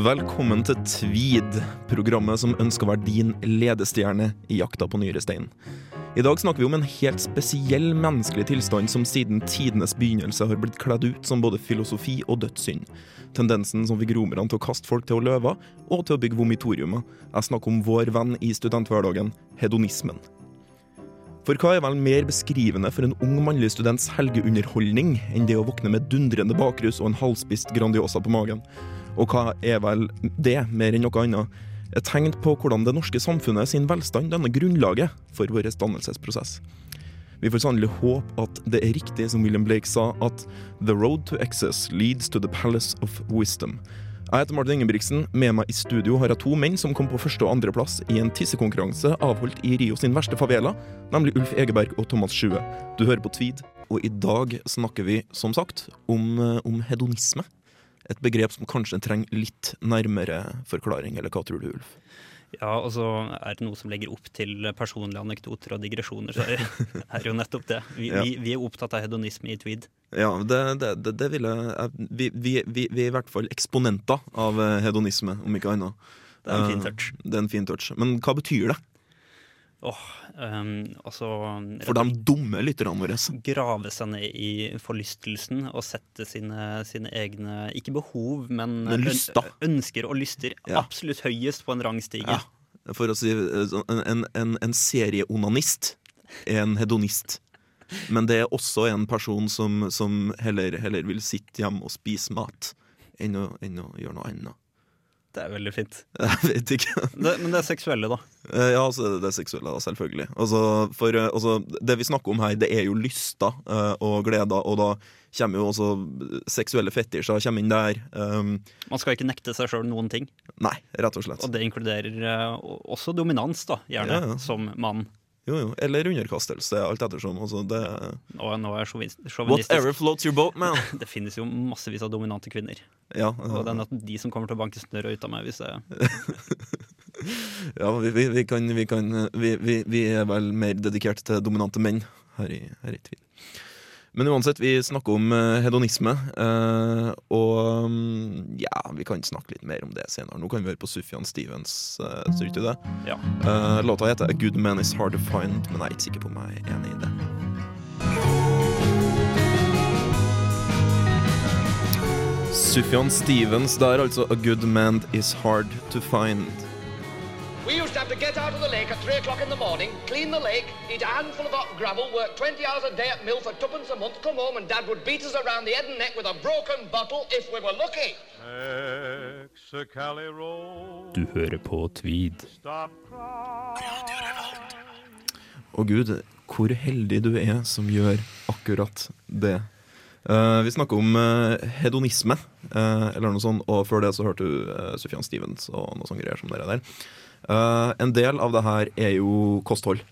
Velkommen til Tweed, programmet som ønsker å være din ledestjerne i jakta på nyere stein. I dag snakker vi om en helt spesiell menneskelig tilstand som siden tidenes begynnelse har blitt kledd ut som både filosofi og dødssynd. Tendensen som fikk romerne til å kaste folk til å løve, og til å bygge vomitoriumer. Jeg snakker om vår venn i studenthverdagen, hedonismen. For hva er vel mer beskrivende for en ung mannlig students helgeunderholdning enn det å våkne med dundrende bakrus og en halvspist Grandiosa på magen? Og hva er vel det, mer enn noe annet, et tegn på hvordan det norske samfunnet sin velstand danner grunnlaget for vår dannelsesprosess? Vi får sannelig håpe at det er riktig som William Blake sa, at «the road to excess leads to the palace of wisdom». Jeg heter Martin Ingebrigtsen. Med meg i studio har jeg to menn som kom på første- og andreplass i en tissekonkurranse avholdt i Rio sin verste favela, nemlig Ulf Egeberg og Thomas Sjue. Du hører på Tweed, og i dag snakker vi, som sagt, om, eh, om hedonisme. Et begrep som kanskje trenger litt nærmere forklaring, eller hva tror du, Ulf? Ja, og så er det noe som legger opp til personlige anekdoter og digresjoner, så er jo nettopp det. Vi, Ja. vi, vi er opptatt av hedonisme i tweed. Ja, det, det, det, det vil jeg jeg- vi, vi, vi, vi er i hvert fall eksponenter av eh, hedonisme, om ikke annet. Det er en fin Eh, touch. Det er en fin touch. Men hva betyr det Åh, um, altså for de dumme lytterne våre? Grave seg ned i forlystelsen og sette sine, sine egne Ikke behov, men, Men ønsker og lyster Ja. absolutt høyest på en rangstige. Ja. For å si en, en, en, en serieonanist er en hedonist. Men det er også en person som, som heller, heller vil sitte hjemme og spise mat enn å, enn å gjøre noe annet. Det er veldig fint. Jeg vet ikke. Det, men det er seksuelle, da. Eh, Ja, altså det er seksuelle, da, selvfølgelig. Altså, for eh, altså, det vi snakker om her, det er jo lyster eh, og gleder, og da kommer jo også seksuelle fetisjer kommer inn der. Um, Man skal ikke nekte seg sjøl noen ting. nei, rett og slett. Og det inkluderer også dominans, da, gjerne, Ja, ja. som mann. Jo, jo. Eller underkastelse, alt ettersom. Altså, det, nå, nå er sjåvinistisk. whatever floats your boat, man. Det finnes jo massevis av dominante kvinner. Ja, Og det er de som kommer til å banke snørret ut av meg hvis jeg ja vi, vi, vi, kan, vi, kan, vi, vi, vi er vel mer dedikert til dominante menn her i, her i tvil. Men uansett, vi snakker om eh, hedonisme, eh, og mm, ja, vi kan snakke litt mer om det senere. Nå kan vi høre på Sufjan Stevens, uh, ikke du det? Ja. Eh, låta heter A Good Man Is Hard To Find, men jeg er ikke sikker på om jeg er enig i det. Sufjan Stevens der, altså. A good man is hard to find. We used to have to get out of the lake at three o'clock in the morning, clean the lake, eat a handful of hot gravel, work 20 hours a day at mill for twopence a month, come home and Dad would beat us around the head and neck with a broken bottle if we were lucky. Mexicali Road. Du hører på Tweed. Stop crying. Og Gud, hvor heldig du er som gjør akkurat det. Uh, vi snakker om uh, hedonisme, uh, eller noe sånt, og før det så hørte du uh, Sufjan Stevens og noe sånt greier som dere der. Eh, en del av det her er jo kosthold.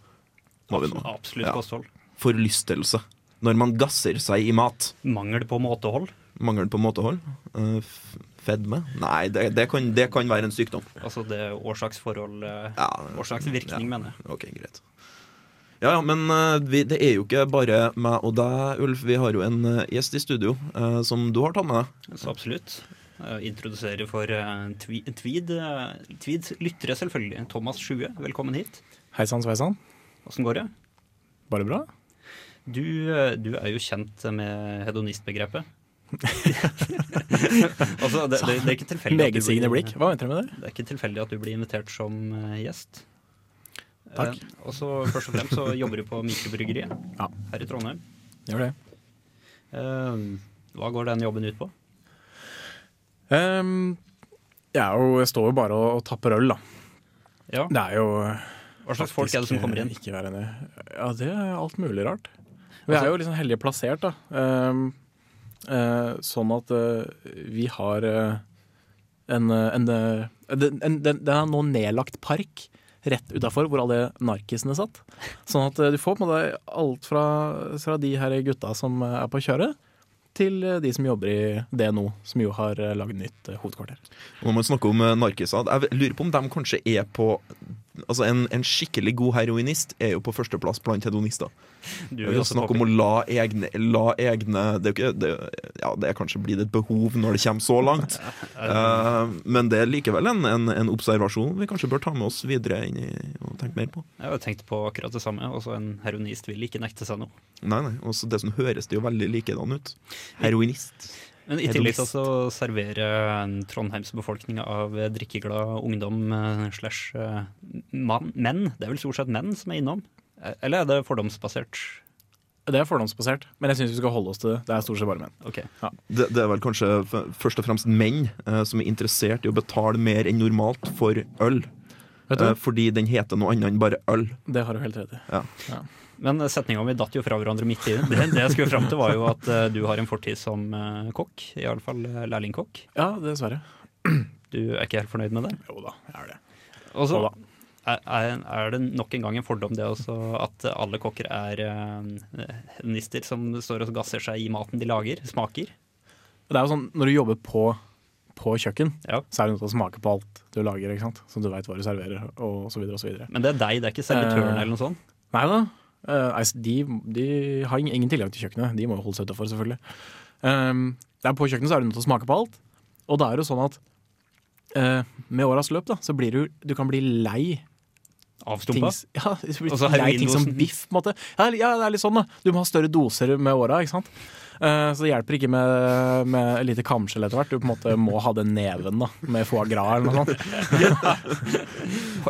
Absolutt. Absolutt Ja. kosthold. Forlystelse. Når man gasser seg i mat. Mangel på måtehold. Mangel på måtehold. Uh, fedme? Nei, det, det, kan, det kan være en sykdom. Altså det årsaksforhold eh, Ja, Årsaksvirkning, ja. mener jeg. Ok, greit. Ja, ja, men vi, det er jo ikke bare meg og deg, Ulf. Vi har jo en gjest i studio eh, som du har tatt med deg. Så absolutt. Eh, Introdusere for eh, Tweed. eh, Tweeds lyttere, selvfølgelig. Thomas Sjue, velkommen hit. Hei sann, sveisann. Åssen går det? Bare bra? Du, du er jo kjent med hedonistbegrepet. altså, det, det, det er ikke tilfeldig Megetsigende blikk. Hva venter du med det? Det er ikke tilfeldig at du blir invitert som gjest. Takk. Eh, og så Først og fremst så jobber du på mikrobryggeriet Ja. her i Trondheim. Gjør det. Eh, hva går den jobben ut på? Ehm, jeg, jo, jeg står jo bare og, og tapper øl, da. Ja, Det er jo Hva slags folk er det som kommer inn? Ikke være enig. Ja, det er alt mulig rart. Vi er jo liksom heldig plassert, da. Um, uh, sånn at uh, vi har uh, en, en, en, den er nå nedlagt park rett utafor hvor alle narkisene satt. Sånn at du får på en måte alt fra, fra de her gutta som er på kjøret, til eh, de som jobber i DNO, som jo har eh, lagd nytt eh, hovedkvarter. Når man snakker om narkiser, jeg lurer på om de kanskje er på Altså En, en skikkelig god heroinist er jo på førsteplass blant hedonister. Du Det er er jo jo også snakk om å la egne, la egne Det er jo ikke det, Ja, det er kanskje blitt et behov når det kommer så langt. Uh, men det er likevel en, en, en observasjon vi kanskje bør ta med oss videre inn i og tenke mer på. Jeg har tenkt på akkurat det samme. Også en heroinist vil ikke nekte seg noe. Nei, nei, også som høres det jo veldig likedan ut. Heroinist. Men i tillegg til å servere Trondheims befolkning av drikkeglad ungdom eh, slash eh, menn, det er vel stort sett menn som er innom? Eller er det fordomsbasert? Det er fordomsbasert, men jeg syns vi skal holde oss til det. Det er stort sett bare menn. Ok. Det, det er vel kanskje først og fremst menn eh, som er interessert i å betale mer enn normalt for øl. Vet du, Eh, fordi den heter noe annet enn bare øl. Det har du helt rett i. Men setninga mi datt jo fra hverandre midt i det. Det jeg skulle fram til, var jo at eh, du har en fortid som uh, kokk. Iallfall lærlingkokk. Ja, dessverre. Du er ikke helt fornøyd med det? Jo da, jeg er det. Og så Jo da. Er, er- det nok en gang en fordom det også at alle kokker er eh, hedonister som står og gasser seg i maten de lager? Smaker? Det er jo sånn, Når du jobber på, på kjøkken, Ja. så er du nødt til å smake på alt du lager. ikke sant? Så du veit hva du serverer, og så videre og så videre. Men det er deg, det er ikke servitøren Eh, eller noe sånt? Nei da. eh, altså, de, de har ingen tilgang til kjøkkenet. De må jo holde seg utafor, selvfølgelig. Um, på kjøkkenet så er du nødt til å smake på alt. Og da er det jo sånn at eh, med åras løp da, så blir du Du kan bli lei Avstumpa? ting, ja, Og så ting som biff, på en måte. Ja, ja, det er litt sånn, da. Du må ha større doser med åra, ikke sant. Eh, så det hjelper ikke med, med lite kamskjell etter hvert. Du på en måte må ha den neven da, med foie gras eller noe sånt.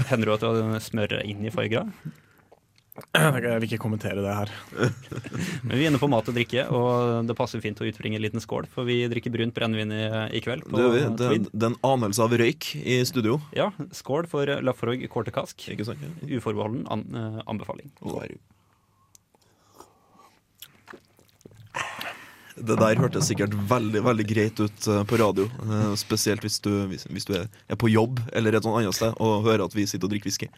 Hender det at du smører deg inn i foie gras? Jeg vil ikke kommentere det her. Men vi er inne på mat og drikke, og det passer fint å utbringe en liten skål, for vi drikker brunt brennevin i, i kveld. På Det, det, det, det er en anelse av røyk i studio. Ja, skål for Lafroig sant? Uforbeholden an, anbefaling. anbefaling. Det der hørtes sikkert veldig veldig greit ut eh, på radio. eh, Spesielt hvis du, hvis, du er, er på jobb eller et sånt annet sted og hører at vi sitter og drikker whisky.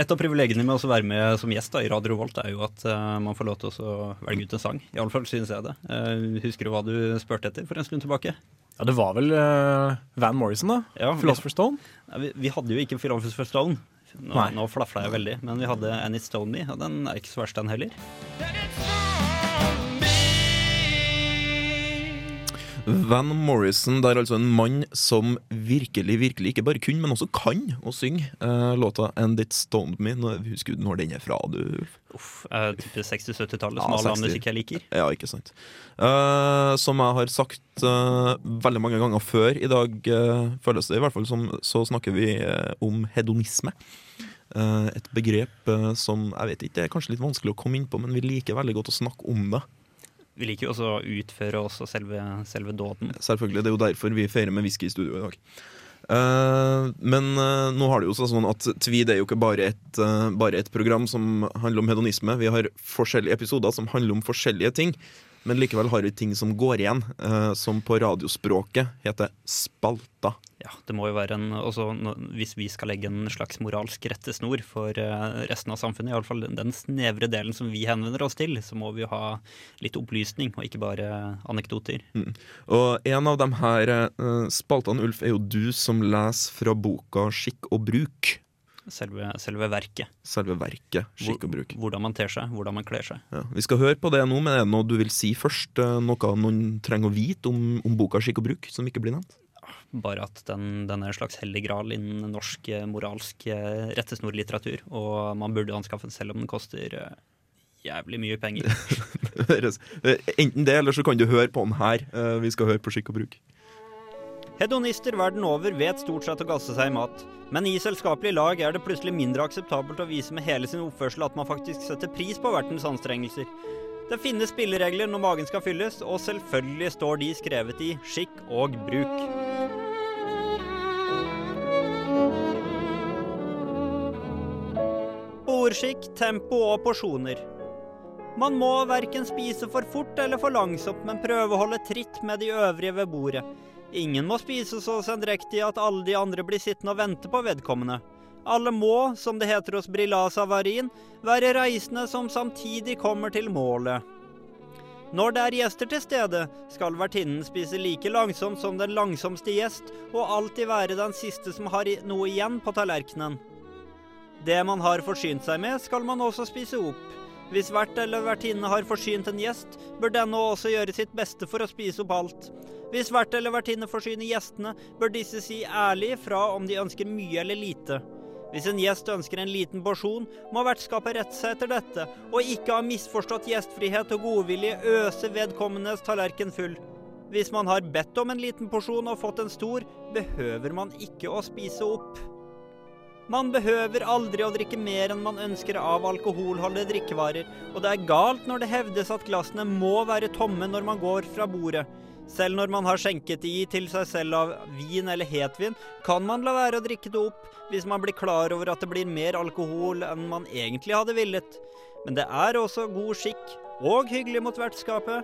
Et av privilegiene med å være med som gjest da, i Radio Volt er jo at eh, man får lov til å velge ut en sang. Iallfall synes jeg det. Eh, husker du hva du spurte etter for en stund tilbake? Ja, Det var vel Van Morrison, da. Ja, Philosopher's Stone. ja, vi, vi hadde jo ikke Philosopher's Stone. Nå, Nei. nå flafla jeg veldig, men vi hadde Annie Stoney, og den er ikke så verst, den heller. Van Morrison, det er altså en mann som virkelig, virkelig ikke bare kunne, men også kan å synge eh, låta 'And It Stoned Me'. Nå, husker du når den er fra, du, Uff, uh, type 60-70-tallet, Ja, som all 60. annen musikk jeg liker. Ja, ikke sant. Uh, som jeg har sagt veldig mange ganger før i dag, føles det i hvert fall som, så snakker vi om hedonisme. Et begrep som jeg vet ikke, det er kanskje litt vanskelig å komme inn på, men vi liker veldig godt å snakke om det. Vi liker jo også å utføre også selve, selve dåden. Selvfølgelig, Det er jo derfor vi feirer med whisky i studio i dag. Uh, men uh, nå har det jo sånn at Tweed er jo ikke bare et, uh, bare et program som handler om hedonisme. Vi har forskjellige episoder som handler om forskjellige ting. Men likevel har vi ting som går igjen, eh, som på radiospråket heter spalta. Ja, det må jo være en også, Hvis vi skal legge en slags moralsk rettesnor for eh, resten av samfunnet, iallfall den snevre delen som vi henvender oss til, så må vi jo ha litt opplysning, og ikke bare anekdoter. Og en av de her eh, spaltene, Ulf, er jo du som leser fra boka 'Skikk og bruk'. Selve, selve verket. Selve verket 'Skikk og bruk'. Hvordan man ter seg, hvordan man kler seg. Ja, vi skal høre på det nå, men er det noe du vil si først? Eh, Noe noen trenger å vite om, om boka 'Skikk og bruk', som ikke blir nevnt? Bare at den, den er en slags hellig gral innen norsk eh, moralsk eh, rettesnorlitteratur, og man burde anskaffe den selv om den koster jævlig mye penger. Enten det, eller så kan du høre på den her. Vi skal høre på 'Skikk og bruk'. Hedonister verden over vet stort sett å gasse seg i mat, men i selskapelig lag er det plutselig mindre akseptabelt å vise med hele sin oppførsel at man faktisk setter pris på vertens anstrengelser. Det finnes spilleregler når magen skal fylles, og selvfølgelig står de skrevet i skikk og bruk. Bordskikk, tempo og porsjoner. Man må verken spise for fort eller for langsomt, men prøve å holde tritt med de øvrige ved bordet. Ingen må spise så sendrektig at alle de andre blir sittende og vente på vedkommende. Alle må, som det heter hos Brillas-avarien, være reisende som samtidig kommer til målet. Når det er gjester til stede, skal vertinnen spise like langsomt som den langsomste gjest, og alltid være den siste som har noe igjen på tallerkenen. Det man har forsynt seg med, skal man også spise opp. Hvis vert eller vertinne har forsynt en gjest, bør denne også gjøre sitt beste for å spise opp alt. Hvis vert eller vertinne forsyner gjestene, bør disse si ærlig fra om de ønsker mye eller lite. Hvis en gjest ønsker en liten porsjon, må vertskapet rette seg etter dette, og ikke av misforstått gjestfrihet og godvilje øse vedkommendes tallerken full. Hvis man har bedt om en liten porsjon og fått en stor, behøver man ikke å spise opp. Man behøver aldri å drikke mer enn man ønsker av alkoholholdige drikkevarer, og det er galt når det hevdes at glassene må være tomme når man går fra bordet. Selv når man har skjenket i til seg selv av vin eller hetvin, kan man la være å drikke det opp hvis man blir klar over at det blir mer alkohol enn man egentlig hadde villet. Men det er også god skikk, og hyggelig mot vertskapet,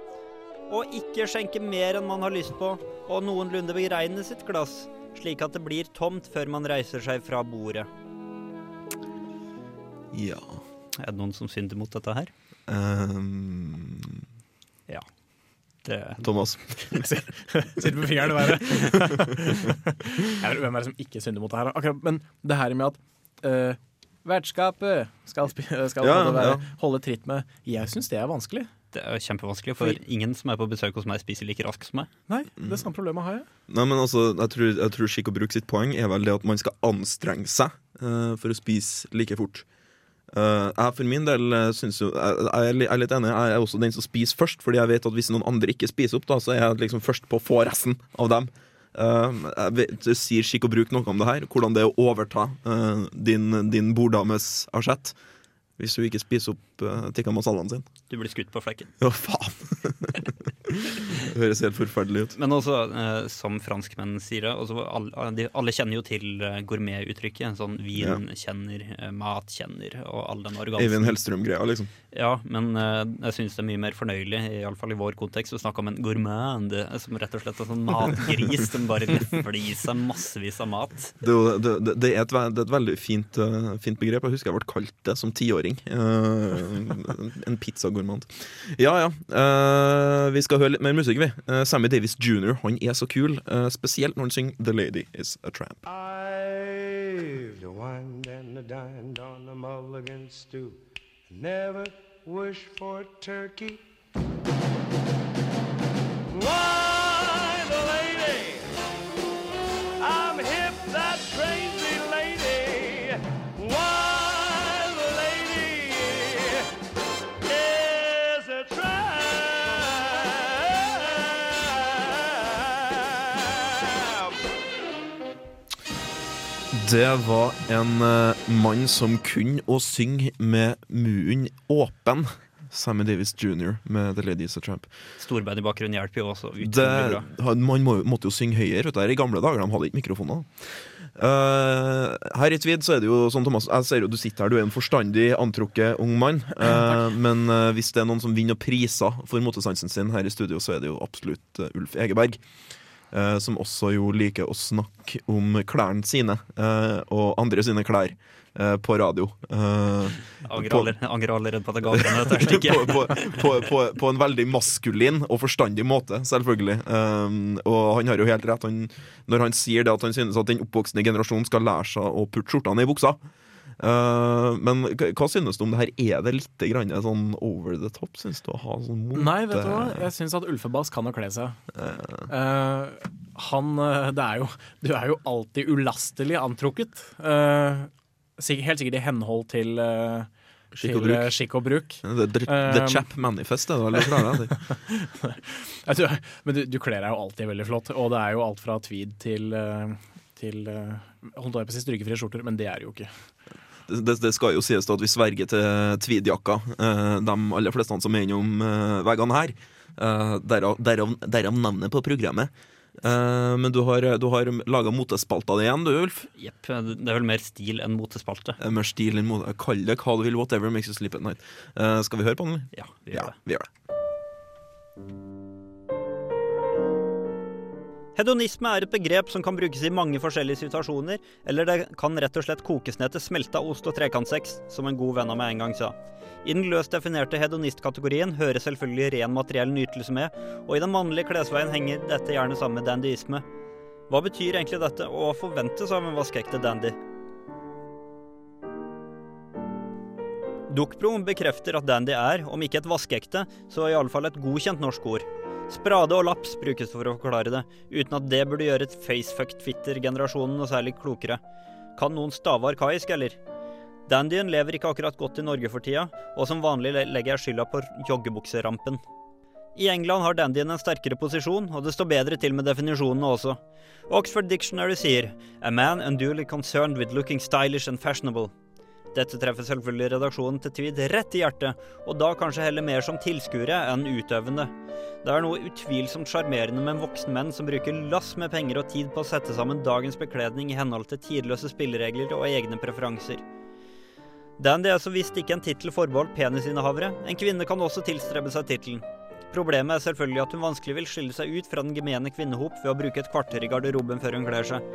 å ikke skjenke mer enn man har lyst på, og noenlunde beregne sitt glass, slik at det blir tomt før man reiser seg fra bordet. Ja Er det noen som synder mot dette her? Um... Ja. Det Thomas. Sitter på fingeren i været. Hvem er det som ikke synder mot det her? Akkurat, men det her med at uh, vertskapet skal, skal Ja, ja. holde tritt med Jeg syns det er vanskelig. Det er kjempevanskelig, for ingen som er på besøk hos meg, spiser like raskt som meg. Nei, det samme problemet har jeg. Nei, men altså, jeg tror, jeg tror Skikk og Bruk sitt poeng er vel det at man skal anstrenge seg uh, for å spise like fort. Uh, jeg for min del synes jo jeg, jeg, er er litt enig. Jeg er også den som spiser først, fordi jeg vet at hvis noen andre ikke spiser opp, da, så er jeg liksom først på å få resten av dem. Uh, jeg vet, det sier Skikk og Bruk noe om det her, hvordan det er å overta uh, din, din borddames asjett hvis hun ikke spiser opp uh, tikka masalaen sin. Du blir skutt på flekken. Ja, faen! det høres helt forferdelig ut. Men også, uh, som franskmenn sier det, også alle, de, alle kjenner jo til eh, gourmetuttrykket. Sånn vin kjenner, mat kjenner og all den Eivind organsen. Hellstrøm-greia, liksom. Ja, men eh, jeg syns det er mye mer fornøyelig, iallfall i vår kontekst, å snakke om en gourmand er som rett og slett er sånn matgris som bare lefler i seg massevis av mat. Det, er det, det, er et, det er et veldig fint, eh, fint begrep. Jeg husker jeg ble kalt det som tiåring. Uh, en pizzagourmand. Ja ja. eh, vi skal høre litt mer musikk, vi. Eh, Sammy Davis jr. han er så kul, eh, spesielt når han synger 'The Lady Is A Tramp'. I've the wine and the dined on the mulligan stew. Never wish for turkey. Why, Det var en uh, mann som kunne å synge med munnen åpen. Sammy Davis jr. med 'The Ladies of Tramp'. Storband i bakgrunnen hjelper jo også Det, bra. man må, måtte jo synge høyere. Du, I gamle dager de hadde ikke mikrofoner. Uh, her i Tvid så er det jo sånn, Thomas, jeg ser jo du sitter her, du er en forstandig, antrukket ung mann. Uh, men uh, hvis det er noen som vinner priser for motesansen sin her i studio, så er det jo absolutt Ulf Egeberg. Eh, som også jo liker å snakke om klærne sine eh, og andre sine klær eh, på radio. Eh, Angrer allerede på at jeg ga fra meg dette på, på, på, på, på en veldig maskulin og forstandig måte, selvfølgelig. Um, og han har jo helt rett han, når han sier det at han synes at den oppvoksende generasjonen skal lære seg å putte skjortene i buksa. Uh, men hva, synes du om det her? Er det litt grann sånn over the top, synes du? Å ha sånn mote? Nei, vet du hva? Jeg syns at Ulfebass kan å kle seg. Uh, han eh, Det er jo Du er jo alltid ulastelig antrukket. Uh, helt sikkert i henhold til uh, Skikk og bruk. eh, skikk og bruk. The, the, the Um, Chap Manifest, er det vel? Det? Jeg tror- Men du, du kler deg jo alltid veldig flott, og det er jo alt fra tweed til til Holdt jeg på å si strykefrie skjorter, men det er det jo ikke. Det, det skal jo sies at vi sverger til tweedjakka, uh, de aller fleste som er innom uh, veggene her. Uh, derav, derav, derav navnet på programmet. Eh, men du har, du har laga motespalta di igjen, du, Ulf. Jepp. Det er vel mer stil enn motespalte. Mer stil enn mote. Kall det hva du vil, whatever makes you sleep at night. Eh, skal vi høre på den. Ja, vi gjør det. vi gjør det. Hedonisme er et begrep som kan brukes i mange forskjellige situasjoner, eller det kan rett og slett kokes ned til smelta ost og trekantsex, som en god venn av meg en gang sa. I den løst definerte hedonistkategorien hører selvfølgelig ren materiell nytelse med, og i den mannlige klesveien henger dette gjerne sammen med dandyisme. Hva betyr egentlig dette, og hva forventes av en vaskeekte dandy? Dukkbro bekrefter at dandy er, om ikke et vaskeekte, så i alle fall et godkjent norsk ord. Sprade og laps brukes for å forklare det, uten at det burde gjøre et facefuck-twitter-generasjonen noe særlig klokere. Kan noen stave arkaisk, eller? Dandyen lever ikke akkurat godt i Norge for tida, og som vanlig legger jeg skylda på joggebukserampen. I England har dandyen en sterkere posisjon, og det står bedre til med definisjonene også. Oxford Dictionary sier A man unduly concerned with looking stylish and fashionable. Dette treffer selvfølgelig redaksjonen til Tvid rett i hjertet, og da kanskje heller mer som tilskuere enn utøvende. Det er noe utvilsomt sjarmerende med en voksen menn som bruker lass med penger og tid på å sette sammen dagens bekledning i henhold til tidløse spilleregler og egne preferanser. Dandy er så visst ikke en tittel forbeholdt penisinnehavere. En kvinne kan også tilstrebe seg tittelen. Problemet er selvfølgelig at hun vanskelig vil skille seg ut fra den gemene kvinnehop ved å bruke et kvarter i garderoben før hun kler seg.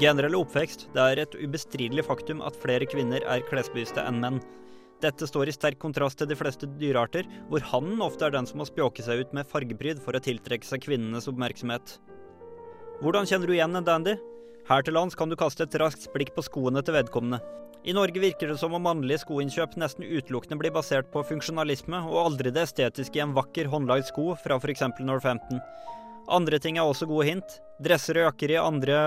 Generell oppvekst, det er et ubestridelig faktum at flere kvinner er klesbevisste enn menn. Dette står i sterk kontrast til de fleste dyrearter, hvor hannen ofte er den som må spjåke seg ut med fargepryd for å tiltrekke seg kvinnenes oppmerksomhet. Hvordan kjenner du igjen en dandy? Her til lands kan du kaste et raskt blikk på skoene til vedkommende. I Norge virker det som om mannlige skoinnkjøp nesten utelukkende blir basert på funksjonalisme, og aldri det estetiske i en vakker, håndlagd sko fra f.eks. Northampton. Andre ting er også gode hint. Dresser og jakker i andre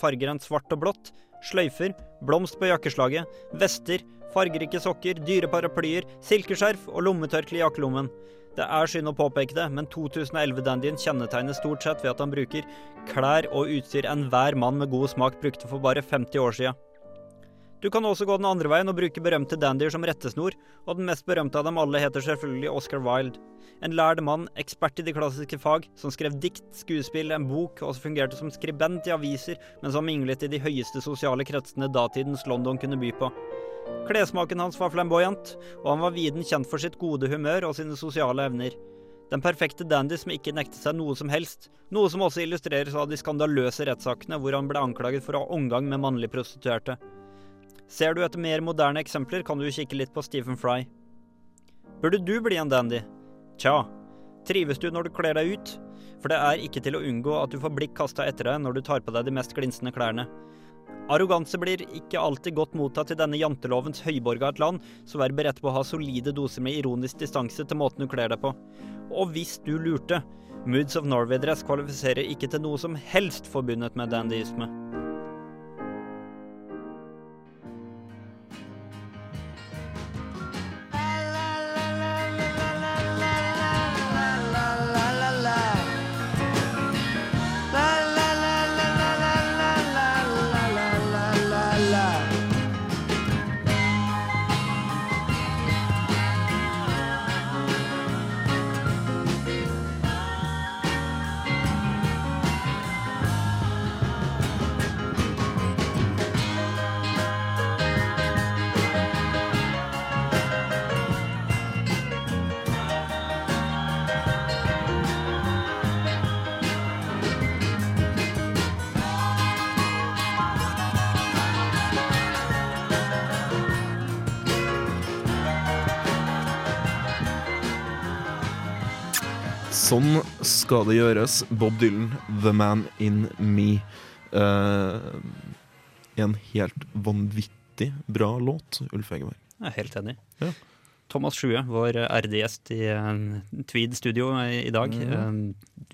farger enn svart og blått. Sløyfer, blomst på jakkeslaget, vester, fargerike sokker, dyre paraplyer, silkeskjerf og lommetørkle i jakkelommen. Det er synd å påpeke det, men 2011-dandyen kjennetegnes stort sett ved at han bruker klær og utstyr enhver mann med god smak brukte for bare 50 år siden. Du kan også gå den andre veien og bruke berømte dandyer som rettesnor, og den mest berømte av dem alle heter selvfølgelig Oscar Wilde. En lærd mann, ekspert i de klassiske fag, som skrev dikt, skuespill, en bok, og som fungerte som skribent i aviser, men som minglet i de høyeste sosiale kretsene datidens London kunne by på. Klessmaken hans var flamboyant, og han var viden kjent for sitt gode humør og sine sosiale evner. Den perfekte dandy som ikke nektet seg noe som helst, noe som også illustreres av de skandaløse rettssakene hvor han ble anklaget for å ha omgang med mannlige prostituerte. Ser du etter mer moderne eksempler, kan du kikke litt på Stephen Fry. Burde du bli en dandy? Tja, trives du når du kler deg ut? For det er ikke til å unngå at du får blikk kasta etter deg når du tar på deg de mest glinsende klærne. Arroganse blir ikke alltid godt mottatt i denne jantelovens høyborg av et land, så vær beredt på å ha solide doser med ironisk distanse til måten du kler deg på. Og hvis du lurte, Moods of Norway-dress kvalifiserer ikke til noe som helst forbundet med dandyisme. Sånn skal det gjøres. Bob Dylan, 'The Man In Me'. Uh, en helt vanvittig bra låt, Ulf Egeberg. Jeg er helt enig. Ja. Thomas Sjue, vår ærede gjest i eh, Tweed studio i dag. Eh,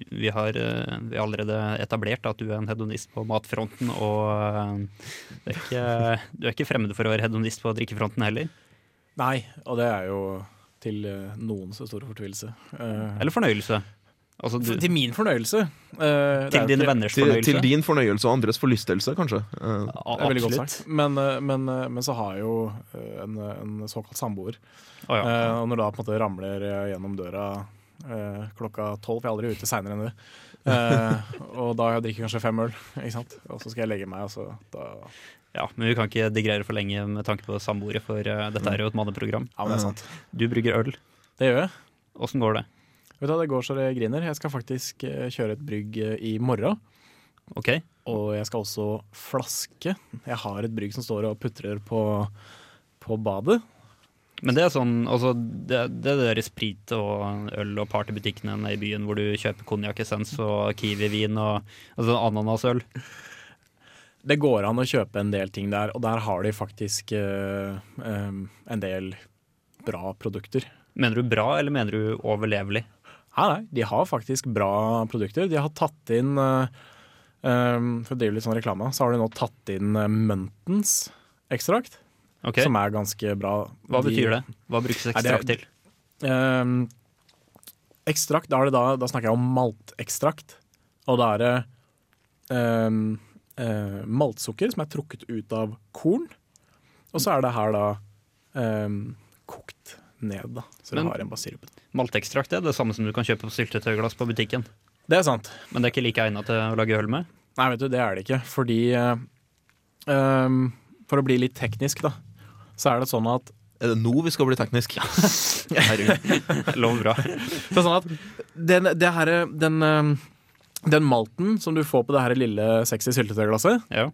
Vi har, eh, vi allerede etablert at du er en hedonist på matfronten, og eh, du er ikke, du er ikke fremmed for å være hedonist på drikkefronten heller. Nei, og det er jo til eh, noens store fortvilelse. Eh, Eller fornøyelse. Altså, du, til min fornøyelse. Uh, til dine venners fornøyelse. til din fornøyelse og andres forlystelse, kanskje. Uh, absolutt. Men, men, men så har jeg jo en, en såkalt samboer. Oh, ja. uh, og når da på en måte ramler gjennom døra eh, klokka tolv, jeg er aldri ute seinere enn det, Uh, og da drikker jeg kanskje fem øl, ikke sant? og så skal jeg legge meg, og så da ja, men vi kan ikke digrere for lenge med tanke på samboere, for uh, dette er jo et manneprogram. Ja, men det er sant. Du brygger øl. Det gjør jeg. Åssen går det? Vet du Det går så det griner. Jeg skal faktisk eh, kjøre et brygg eh, i morgen. OK? Og jeg skal også flaske. Jeg har et brygg som står og putrer på, på badet. Men det er sånn, altså det, det er der sprit og øl og partybutikkene i byen hvor du kjøper konjakkessens og Kiwi-vin og altså ananasøl. Det går an å kjøpe en del ting der, og der har de faktisk uh, um, en del bra produkter. Mener du bra, eller mener du overlevelig? Nei, nei, de har faktisk bra produkter. De har tatt inn uh, um, For å drive litt sånn reklame, så har de nå tatt inn uh, Muntens ekstrakt, Ok, som er ganske bra. Hva De- betyr det? Hva brukes ekstrakt til? Um, ekstrakt, da, det da, da snakker jeg om maltekstrakt. Og da er det um, eh, maltsukker som er trukket ut av korn. Og så er det her da um, kokt ned, da. Så Men- det har en basirup. Maltekstrakt er det samme som du kan kjøpe på syltetøyglass på butikken. Det er sant. Men det er ikke like egnet til å lage øl med? Nei, vet du, det er det ikke. Fordi um, For å bli litt teknisk, da, så er det sånn at Er det nå vi skal bli teknisk? Herregud. Lov bra. Det er sånn at den, det her, den, um, den malten som du får på det her lille sexy syltetøyglasset, Ja.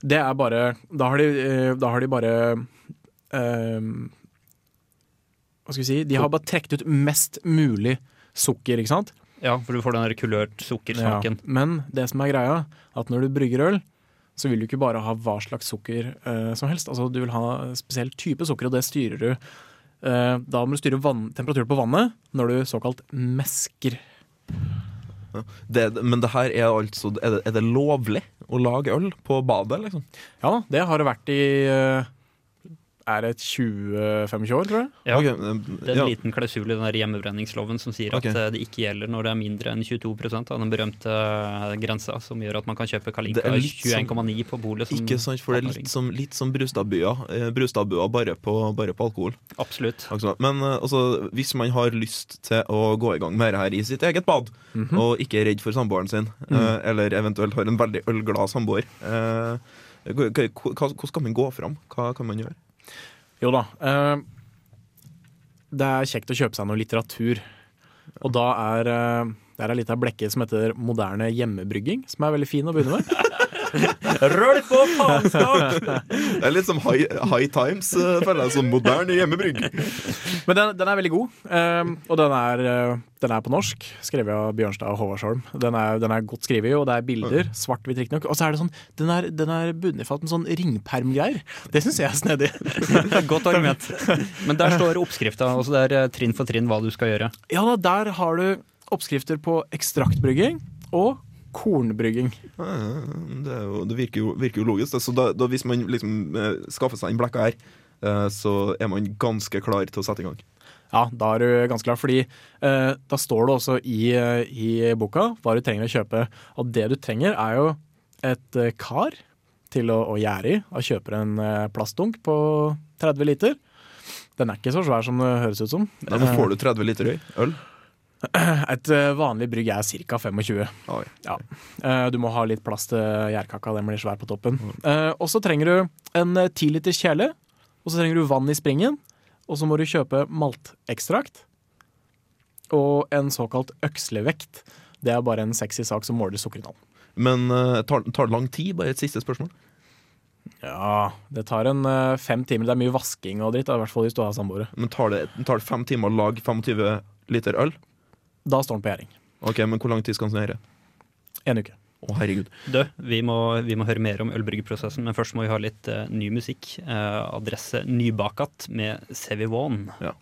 det er bare Da har de, eh, da har de bare um, Hva skal vi si? De har bare trukket ut mest mulig sukker, ikke sant? ja, for du får den kulørt sukkersmaken. Men det som er greia, at når du brygger øl, så vil du ikke bare ha hva slags sukker eh, som helst. Altså, du vil ha en spesiell type sukker, og det styrer du. Eh, da må du styre vann, temperaturen på vannet når du såkalt mesker. Det, men det her er altså er det, er det lovlig å lage øl på badet, liksom? Ja det har det vært i eh, Er et 20-25 år, tror jeg? Ja. okay. Det er en ja. liten klausul i den der hjemmebrenningsloven som sier okay. at eh, det ikke gjelder når det er mindre enn 22 av den berømte eh, grensa, som gjør at man kan kjøpe Kalinka Det er litt som- 21,9 på bolet. Som Ikke sant, for det er litt som, litt som Brustadbua. Eh, Brustadbua bare på, bare på alkohol. Absolutt. Men altså, hvis man har lyst til å gå i gang med dette her i sitt eget bad, og ikke er redd for samboeren sin, mm. eller eventuelt har en veldig ølglad samboer, eh, hvordan kan man gå fram? Hva kan man gjøre? Jo da. eh, det er kjekt å kjøpe seg noe litteratur. Og da er eh, det er litt av blekket som heter Moderne hjemmebrygging, som er veldig fin å begynne med. Røll på faenskap! Det er litt som High, high Times, eh, føler jeg, som moderne hjemmebrygg. Men den, den er veldig god, um, og den er, eh, den er på norsk. Skrevet av Bjørnstad og Håvardsholm. Den er, den er godt skrevet, og det er bilder. Svart-hvitt, riktignok. Og så er det sånn, den er, den er bundet fast med sånn ringpermgreier. Det syns jeg er snedig. Godt argument. Men der står oppskrifta, og det er eh, trinn for trinn hva du skal gjøre. Ja der har du oppskrifter på ekstraktbrygging og kornbrygging. Det, jo, det virker, jo, virker jo logisk. Så da, da hvis man liksom eh, skaffer seg en blekka her, eh, så er man ganske klar til å sette i gang. Ja, da er du ganske klar, fordi eh, da står det også i, eh, i boka hva du trenger å kjøpe. Og det du trenger, er jo et kar til å, å gjære i. Da kjøper en plastdunk på 30 liter. Den er ikke så svær som det høres ut som. Nei, men får du 30 liter øl? Et eh, vanlig brygg er ca. 25. Oi. Ja. Eh, Du må ha litt plass til gjærkaka, den blir svær på toppen. Eh, Og så trenger du en eh, 10 liters kjele, og så trenger du vann i springen. Og så må du kjøpe maltekstrakt og en såkalt økslevekt. Det er bare en sexy sak som måler sukkerinnhold. Men tar, tar det lang tid? Bare et siste spørsmål. Ja, det tar en fem timer. Det er mye vasking og dritt, i hvert fall hvis du har samboere. Men tar det, tar det fem timer å lage 25 liter øl? Da står han på gjæring. Ok, Men hvor lang tid skal han gjøre? En uke. Å, herregud. Du, vi må, vi må høre mer om ølbryggeprosessen, men først må vi ha litt uh, ny musikk. Uh, adresse Nybakat med Sevivon. Ja.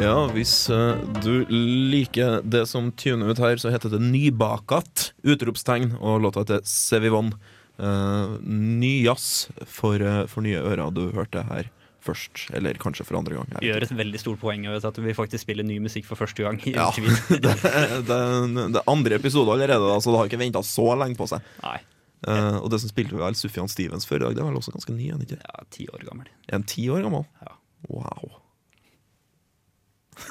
Ja, hvis eh, du liker det som tuner ut her, så heter det Nybakat! Utropstegn, og låta heter Sevivon. Uh, ny jazz for, eh, for nye ører. Du hørte her først, eller kanskje for andre gang. Vi gjør et veldig stort poeng av at vi faktisk spiller ny musikk for første gang. Ja. Det, det, det er andre episode allerede, så det har ikke venta så lenge på seg. Nei, Uh, og det som spilte vel Sufjan Stevens før i dag, det var vel også ganske ny? ja, ti år gammel. En ti år gammel? Ja. Wow.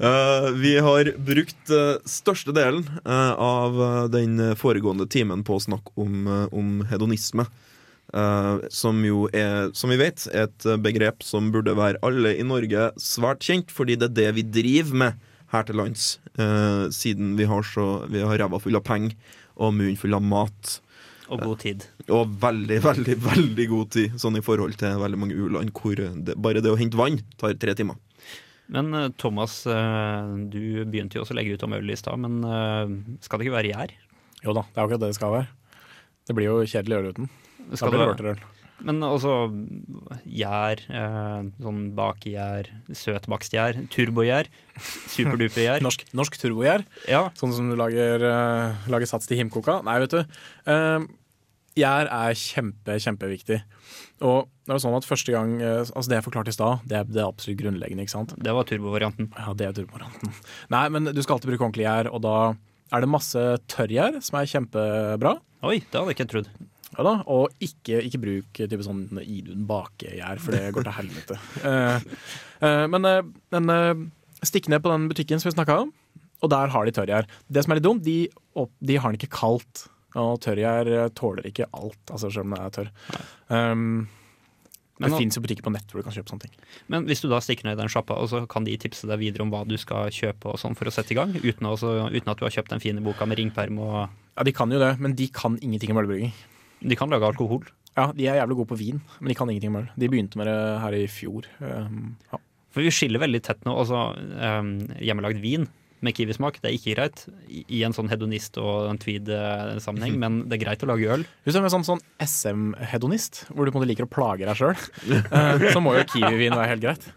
Eh, vi har brukt uh, størstedelen uh, av den foregående timen på å snakke om, om hedonisme. Som jo er, som vi vet, et begrep som burde være alle i Norge svært kjent, fordi det er det vi driver med her til lands. siden vi har, så, vi har ræva full av penger og munnen full av mat. Og god tid. Og veldig, veldig veldig god tid, sånn i forhold til veldig mange u-land hvor det, bare det å hente vann tar tre timer. Men eh, Thomas, eh, du begynte jo også å legge ut om øl i stad, men eh, skal det ikke være gjær? Jo da, det er akkurat det det skal være. Det blir jo kjedelig øl uten. Da Skal blir det vørterøl. men også gjær, eh, sånn bakegjær, søtbakstgjær, turbogjær, superdupergjær. Norsk, norsk turbogjær, Ja, sånn som du lager, lager sats til himkoka. Nei, vet du. Gjær er kjempe, kjempeviktig. Og det jo sånn at første gang eh, Altså det jeg forklarte i stad, det er det absolutt grunnleggende, ikke sant. det var turbovarianten. Ja, det er turbovarianten. Nei, men du skal alltid bruke ordentlig gjær, og da er det masse tørrgjær som er kjempebra. Oi, det hadde jeg ikke trodd. Ja da, Og ikke, ikke bruk type sånn Idun bakegjær, for det går til helvete. uh, uh, men uh, stikk ned på den butikken som vi snakka om, og der har de tørrgjær. Det som er litt dumt, de, de har den ikke kaldt. Og tørrgjær jeg tåler ikke alt, altså selv om det er tørr. Um, Men det fins jo butikker på nett hvor du kan kjøpe sånne ting. Men hvis du da stikker ned i den sjappa, og så kan de tipse deg videre om hva du skal kjøpe og sånn for å sette i gang, uten, også, uten at du har kjøpt den fine boka med ringperm og Ja, De kan jo det, men de kan ingenting om ølbrygging. De kan lage alkohol. Ja, De er jævlig gode på vin, men de kan ingenting om øl. De begynte med det her i fjor. Um, ja. For vi skiller veldig tett nå. Altså, um, hjemmelagd vin med kiwismak, det er ikke greit i en sånn hedonist- og en tweed-sammenheng, men det er greit å lage øl. Hvis du er en sånn, sånn SM-hedonist, hvor du på en måte liker å plage deg sjøl, så må jo kiwivin være helt greit.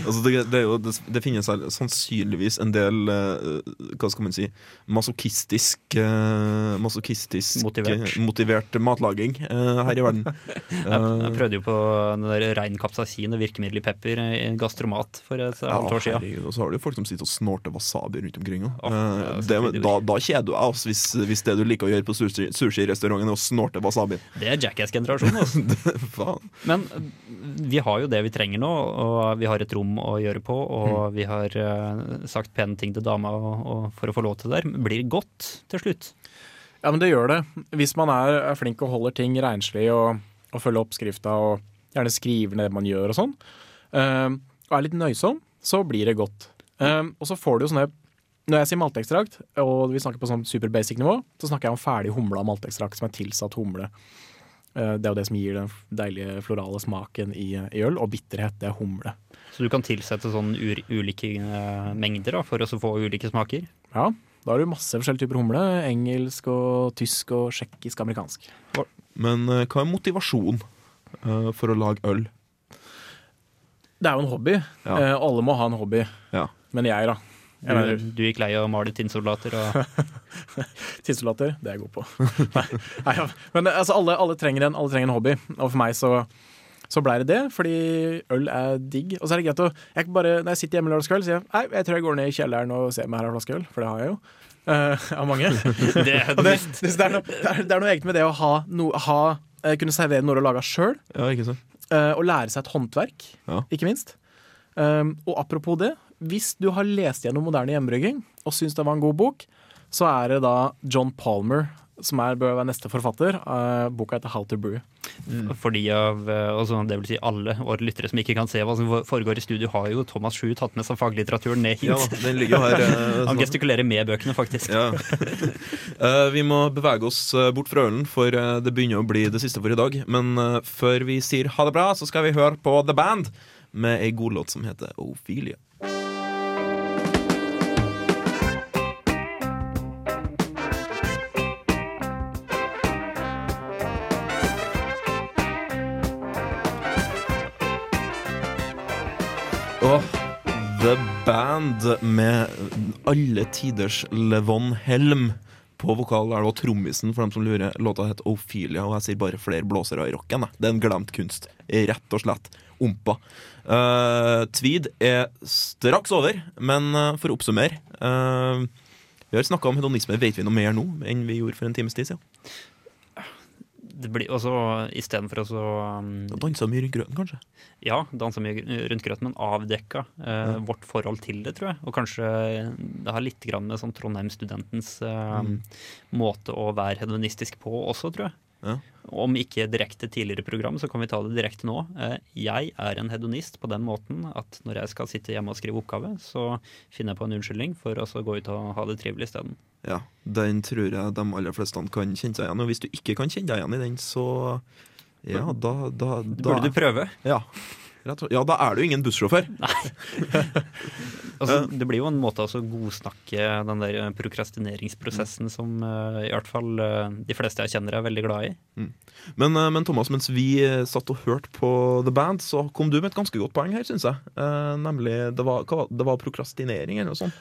Altså det, det, er jo, det, det finnes her sannsynligvis en del eh, Hva skal man si masochistisk uh, Masochistisk Motivert. eh, motivert matlaging eh, her i verden. Jeg, jeg Eh, prøvde jo på den der rein kapsaisin og virkemiddel i pepper i gastromat for et halvt år siden. herregud, og så har du folk som sitter og snorter wasabi rundt omkring. Oh, Eh, det da, da kjeder du deg hvis, hvis det du liker å gjøre på sushi- sushirestauranten, er å snorte wasabi. Det er Jackass-generasjonen. Altså. Men øh, vi har jo det vi trenger nå, og vi har et rom å gjøre på, og Mm. vi har uh, sagt pene ting til dama og, og for å få lov til det der. Blir godt til slutt. Ja, men det gjør det. Hvis man er, er flink og holder ting renslig og, og følger oppskrifta og gjerne skriver ned det man gjør og sånn, uh, og er litt nøysom, så blir det godt. Um, og så får du jo sånne Når jeg sier maltekstrakt, og vi snakker på sånn super basic nivå, så snakker jeg om ferdig humla maltekstrakt som er tilsatt humle. Uh, det er jo det som gir den deilige florale smaken i, i øl, og bitterhet, det er humle. Så du kan tilsette sånn ulike øh, mengder da, for å få ulike smaker. Ja, da har du masse forskjellige typer humle. Engelsk og tysk og tsjekkisk amerikansk. Men eh, hva er motivasjon eh, for å lage øl? Det er jo en hobby. Ja. Eh, alle må ha en hobby. Ja. Men jeg, da. Du, Jeg mener, du gikk lei av å male tinnsoldater og Tinnsoldater, det er jeg god på. nei, nei, ja. Men altså, alle, alle, trenger en, alle trenger en hobby, og for meg så, så ble det det, fordi øl er digg. Og så er det greit å jeg bare, Når jeg sitter hjemme lørdagskveld, sier jeg nei, jeg tror jeg går ned i kjelleren og ser meg her en flaske øl, for det har jeg jo. Uh, av mange. Det er det, det, er noe, det, er, det er noe eget med det å ha, no, ha eh, kunne servere noe å lage laga sjøl, Ja, uh, og lære seg et håndverk, Ja. ikke minst. Um, og apropos det, hvis du har lest gjennom moderne hjemmebrygging og syns det var en god bok, så er det da John Palmer som er, bør være neste forfatter. Uh, boka heter How to Brew. For de av øh, altså, det vil si alle våre lyttere som ikke kan se hva som foregår i studio, har jo Thomas Schuh tatt med seg faglitteraturen ned hit. Ja, den ligger her. Uh, Han sånn. gestikulerer med bøkene, faktisk. Ja. Uh, vi må bevege oss eh, bort fra ølen, for eh, det begynner å bli det siste for i dag. Men eh, før vi sier ha det bra, så skal vi høre på The Band med ei godlåt som heter Ophelia. Band med alle tiders Levon Helm på vokal. Er det trommisen, for dem som lurer. Låta heter Ophelia, og jeg sier bare flere blåsere i rocken. Det er en glemt kunst. Rett og slett. Ompa. Uh, tweed er straks over, men uh, for å oppsummere uh, Vi har snakka om hedonisme. Vet vi noe mer nå enn vi gjorde for en times tid siden? Det blir også istedenfor å så um, Dansa mye rundt grøten, kanskje? Ja, dansa mye rundt grøten, men avdekka eh, vårt forhold til det, tror jeg. Og kanskje det har litt grann med sånn Trondheim-studentens eh, måte å være hedonistisk på også, tror jeg. Ja. Om ikke direkte tidligere program, så kan vi ta det direkte nå. Eh, jeg er en hedonist på den måten at når jeg skal sitte hjemme og skrive oppgave, så finner jeg på en unnskyldning for å gå ut og ha det trivelig isteden. Ja, Den tror jeg de aller fleste kan kjenne seg igjen. Og hvis du ikke kan kjenne deg igjen i den, så ja, da, da, da Burde du prøve? Ja. Ja, da er du ingen bussjåfør. Altså, det blir jo en måte å godsnakke den der prokrastineringsprosessen prokrastineringsprosessen som uh, i hvert fall uh, de fleste jeg kjenner er veldig glad i. Men, uh, men Thomas, mens vi eh, satt og hørte på The Band, så kom du med et ganske godt poeng her, syns jeg. Eh, nemlig det var, hva, var- det var prokrastinering eller noe sånt.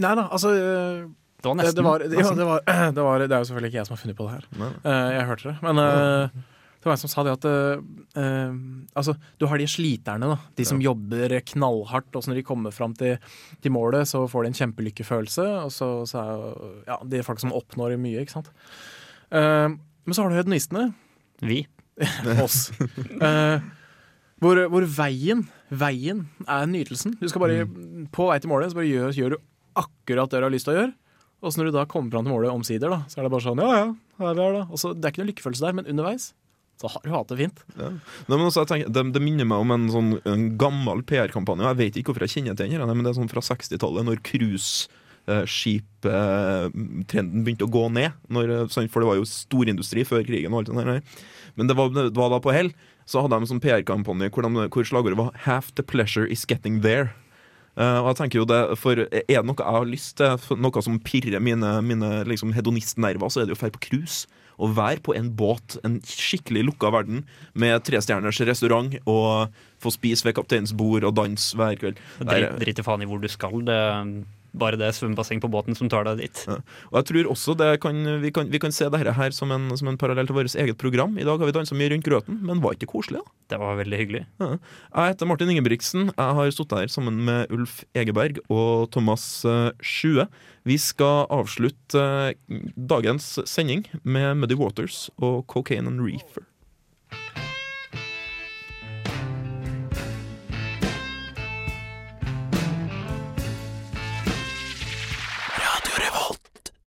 Nei da, altså Det var nesten. det, var, ja, det, var, det, var, det er jo selvfølgelig ikke jeg som har funnet på det her. Eh, jeg hørte det. Men eh, det var en som sa det at eh, Altså, du har de sliterne, da. De som jobber knallhardt, og så når de kommer fram til, til målet, så får de en kjempelykkefølelse. Og så, så er Ja, de folk som oppnår mye, ikke sant. Uh, men så har du hedonistene. Vi. Oss. Uh, hvor, hvor veien, veien er nytelsen. Du skal bare, På vei til målet så bare gjør, gjør du akkurat det du har lyst til å gjøre. Og så når du da kommer fram til målet omsider, da, så er det bare sånn ja ja, her er da. Også, det er ikke noe lykkefølelse der, men underveis så har du hatt det fint. Nei, men også, jeg tenker, det, det minner meg om en, sånn, en gammel PR-kampanje. Jeg vet ikke hvorfor jeg kjenner til den, men det er sånn fra 60-tallet, når cruiseskip-trenden begynte å gå ned. Når, eh, for det var jo storindustri før krigen. og alt det der. Men det var, det var da på hell. Så hadde de en sånn PR-kampanje hvor, hvor slagordet var 'Half the pleasure is getting there'. Eh, og jeg tenker jo det, for Er det noe jeg har lyst til, noe som pirrer mine, mine liksom hedonistnerver, så er det jo å dra på cruise. Å være på en båt, en skikkelig lukka verden, med trestjerners restaurant, og få spise ved kapteinens bord og danse hver kveld. Drit, er- i faen i hvor du skal. Det, bare det svømmebasseng på båten som tar deg dit. Ja. Og jeg tror også det kan, vi, kan, vi kan se dette her som en, som en parallell til vårt eget program. I dag har vi dansa mye rundt grøten, men var ikke koselig, da? Det var veldig hyggelig. Ja. Jeg heter Martin Ingebrigtsen. Jeg har sittet her sammen med Ulf Egeberg og Thomas eh, Sjue. Vi skal avslutte eh, dagens sending med Muddy Waters og Cocaine and Reefer.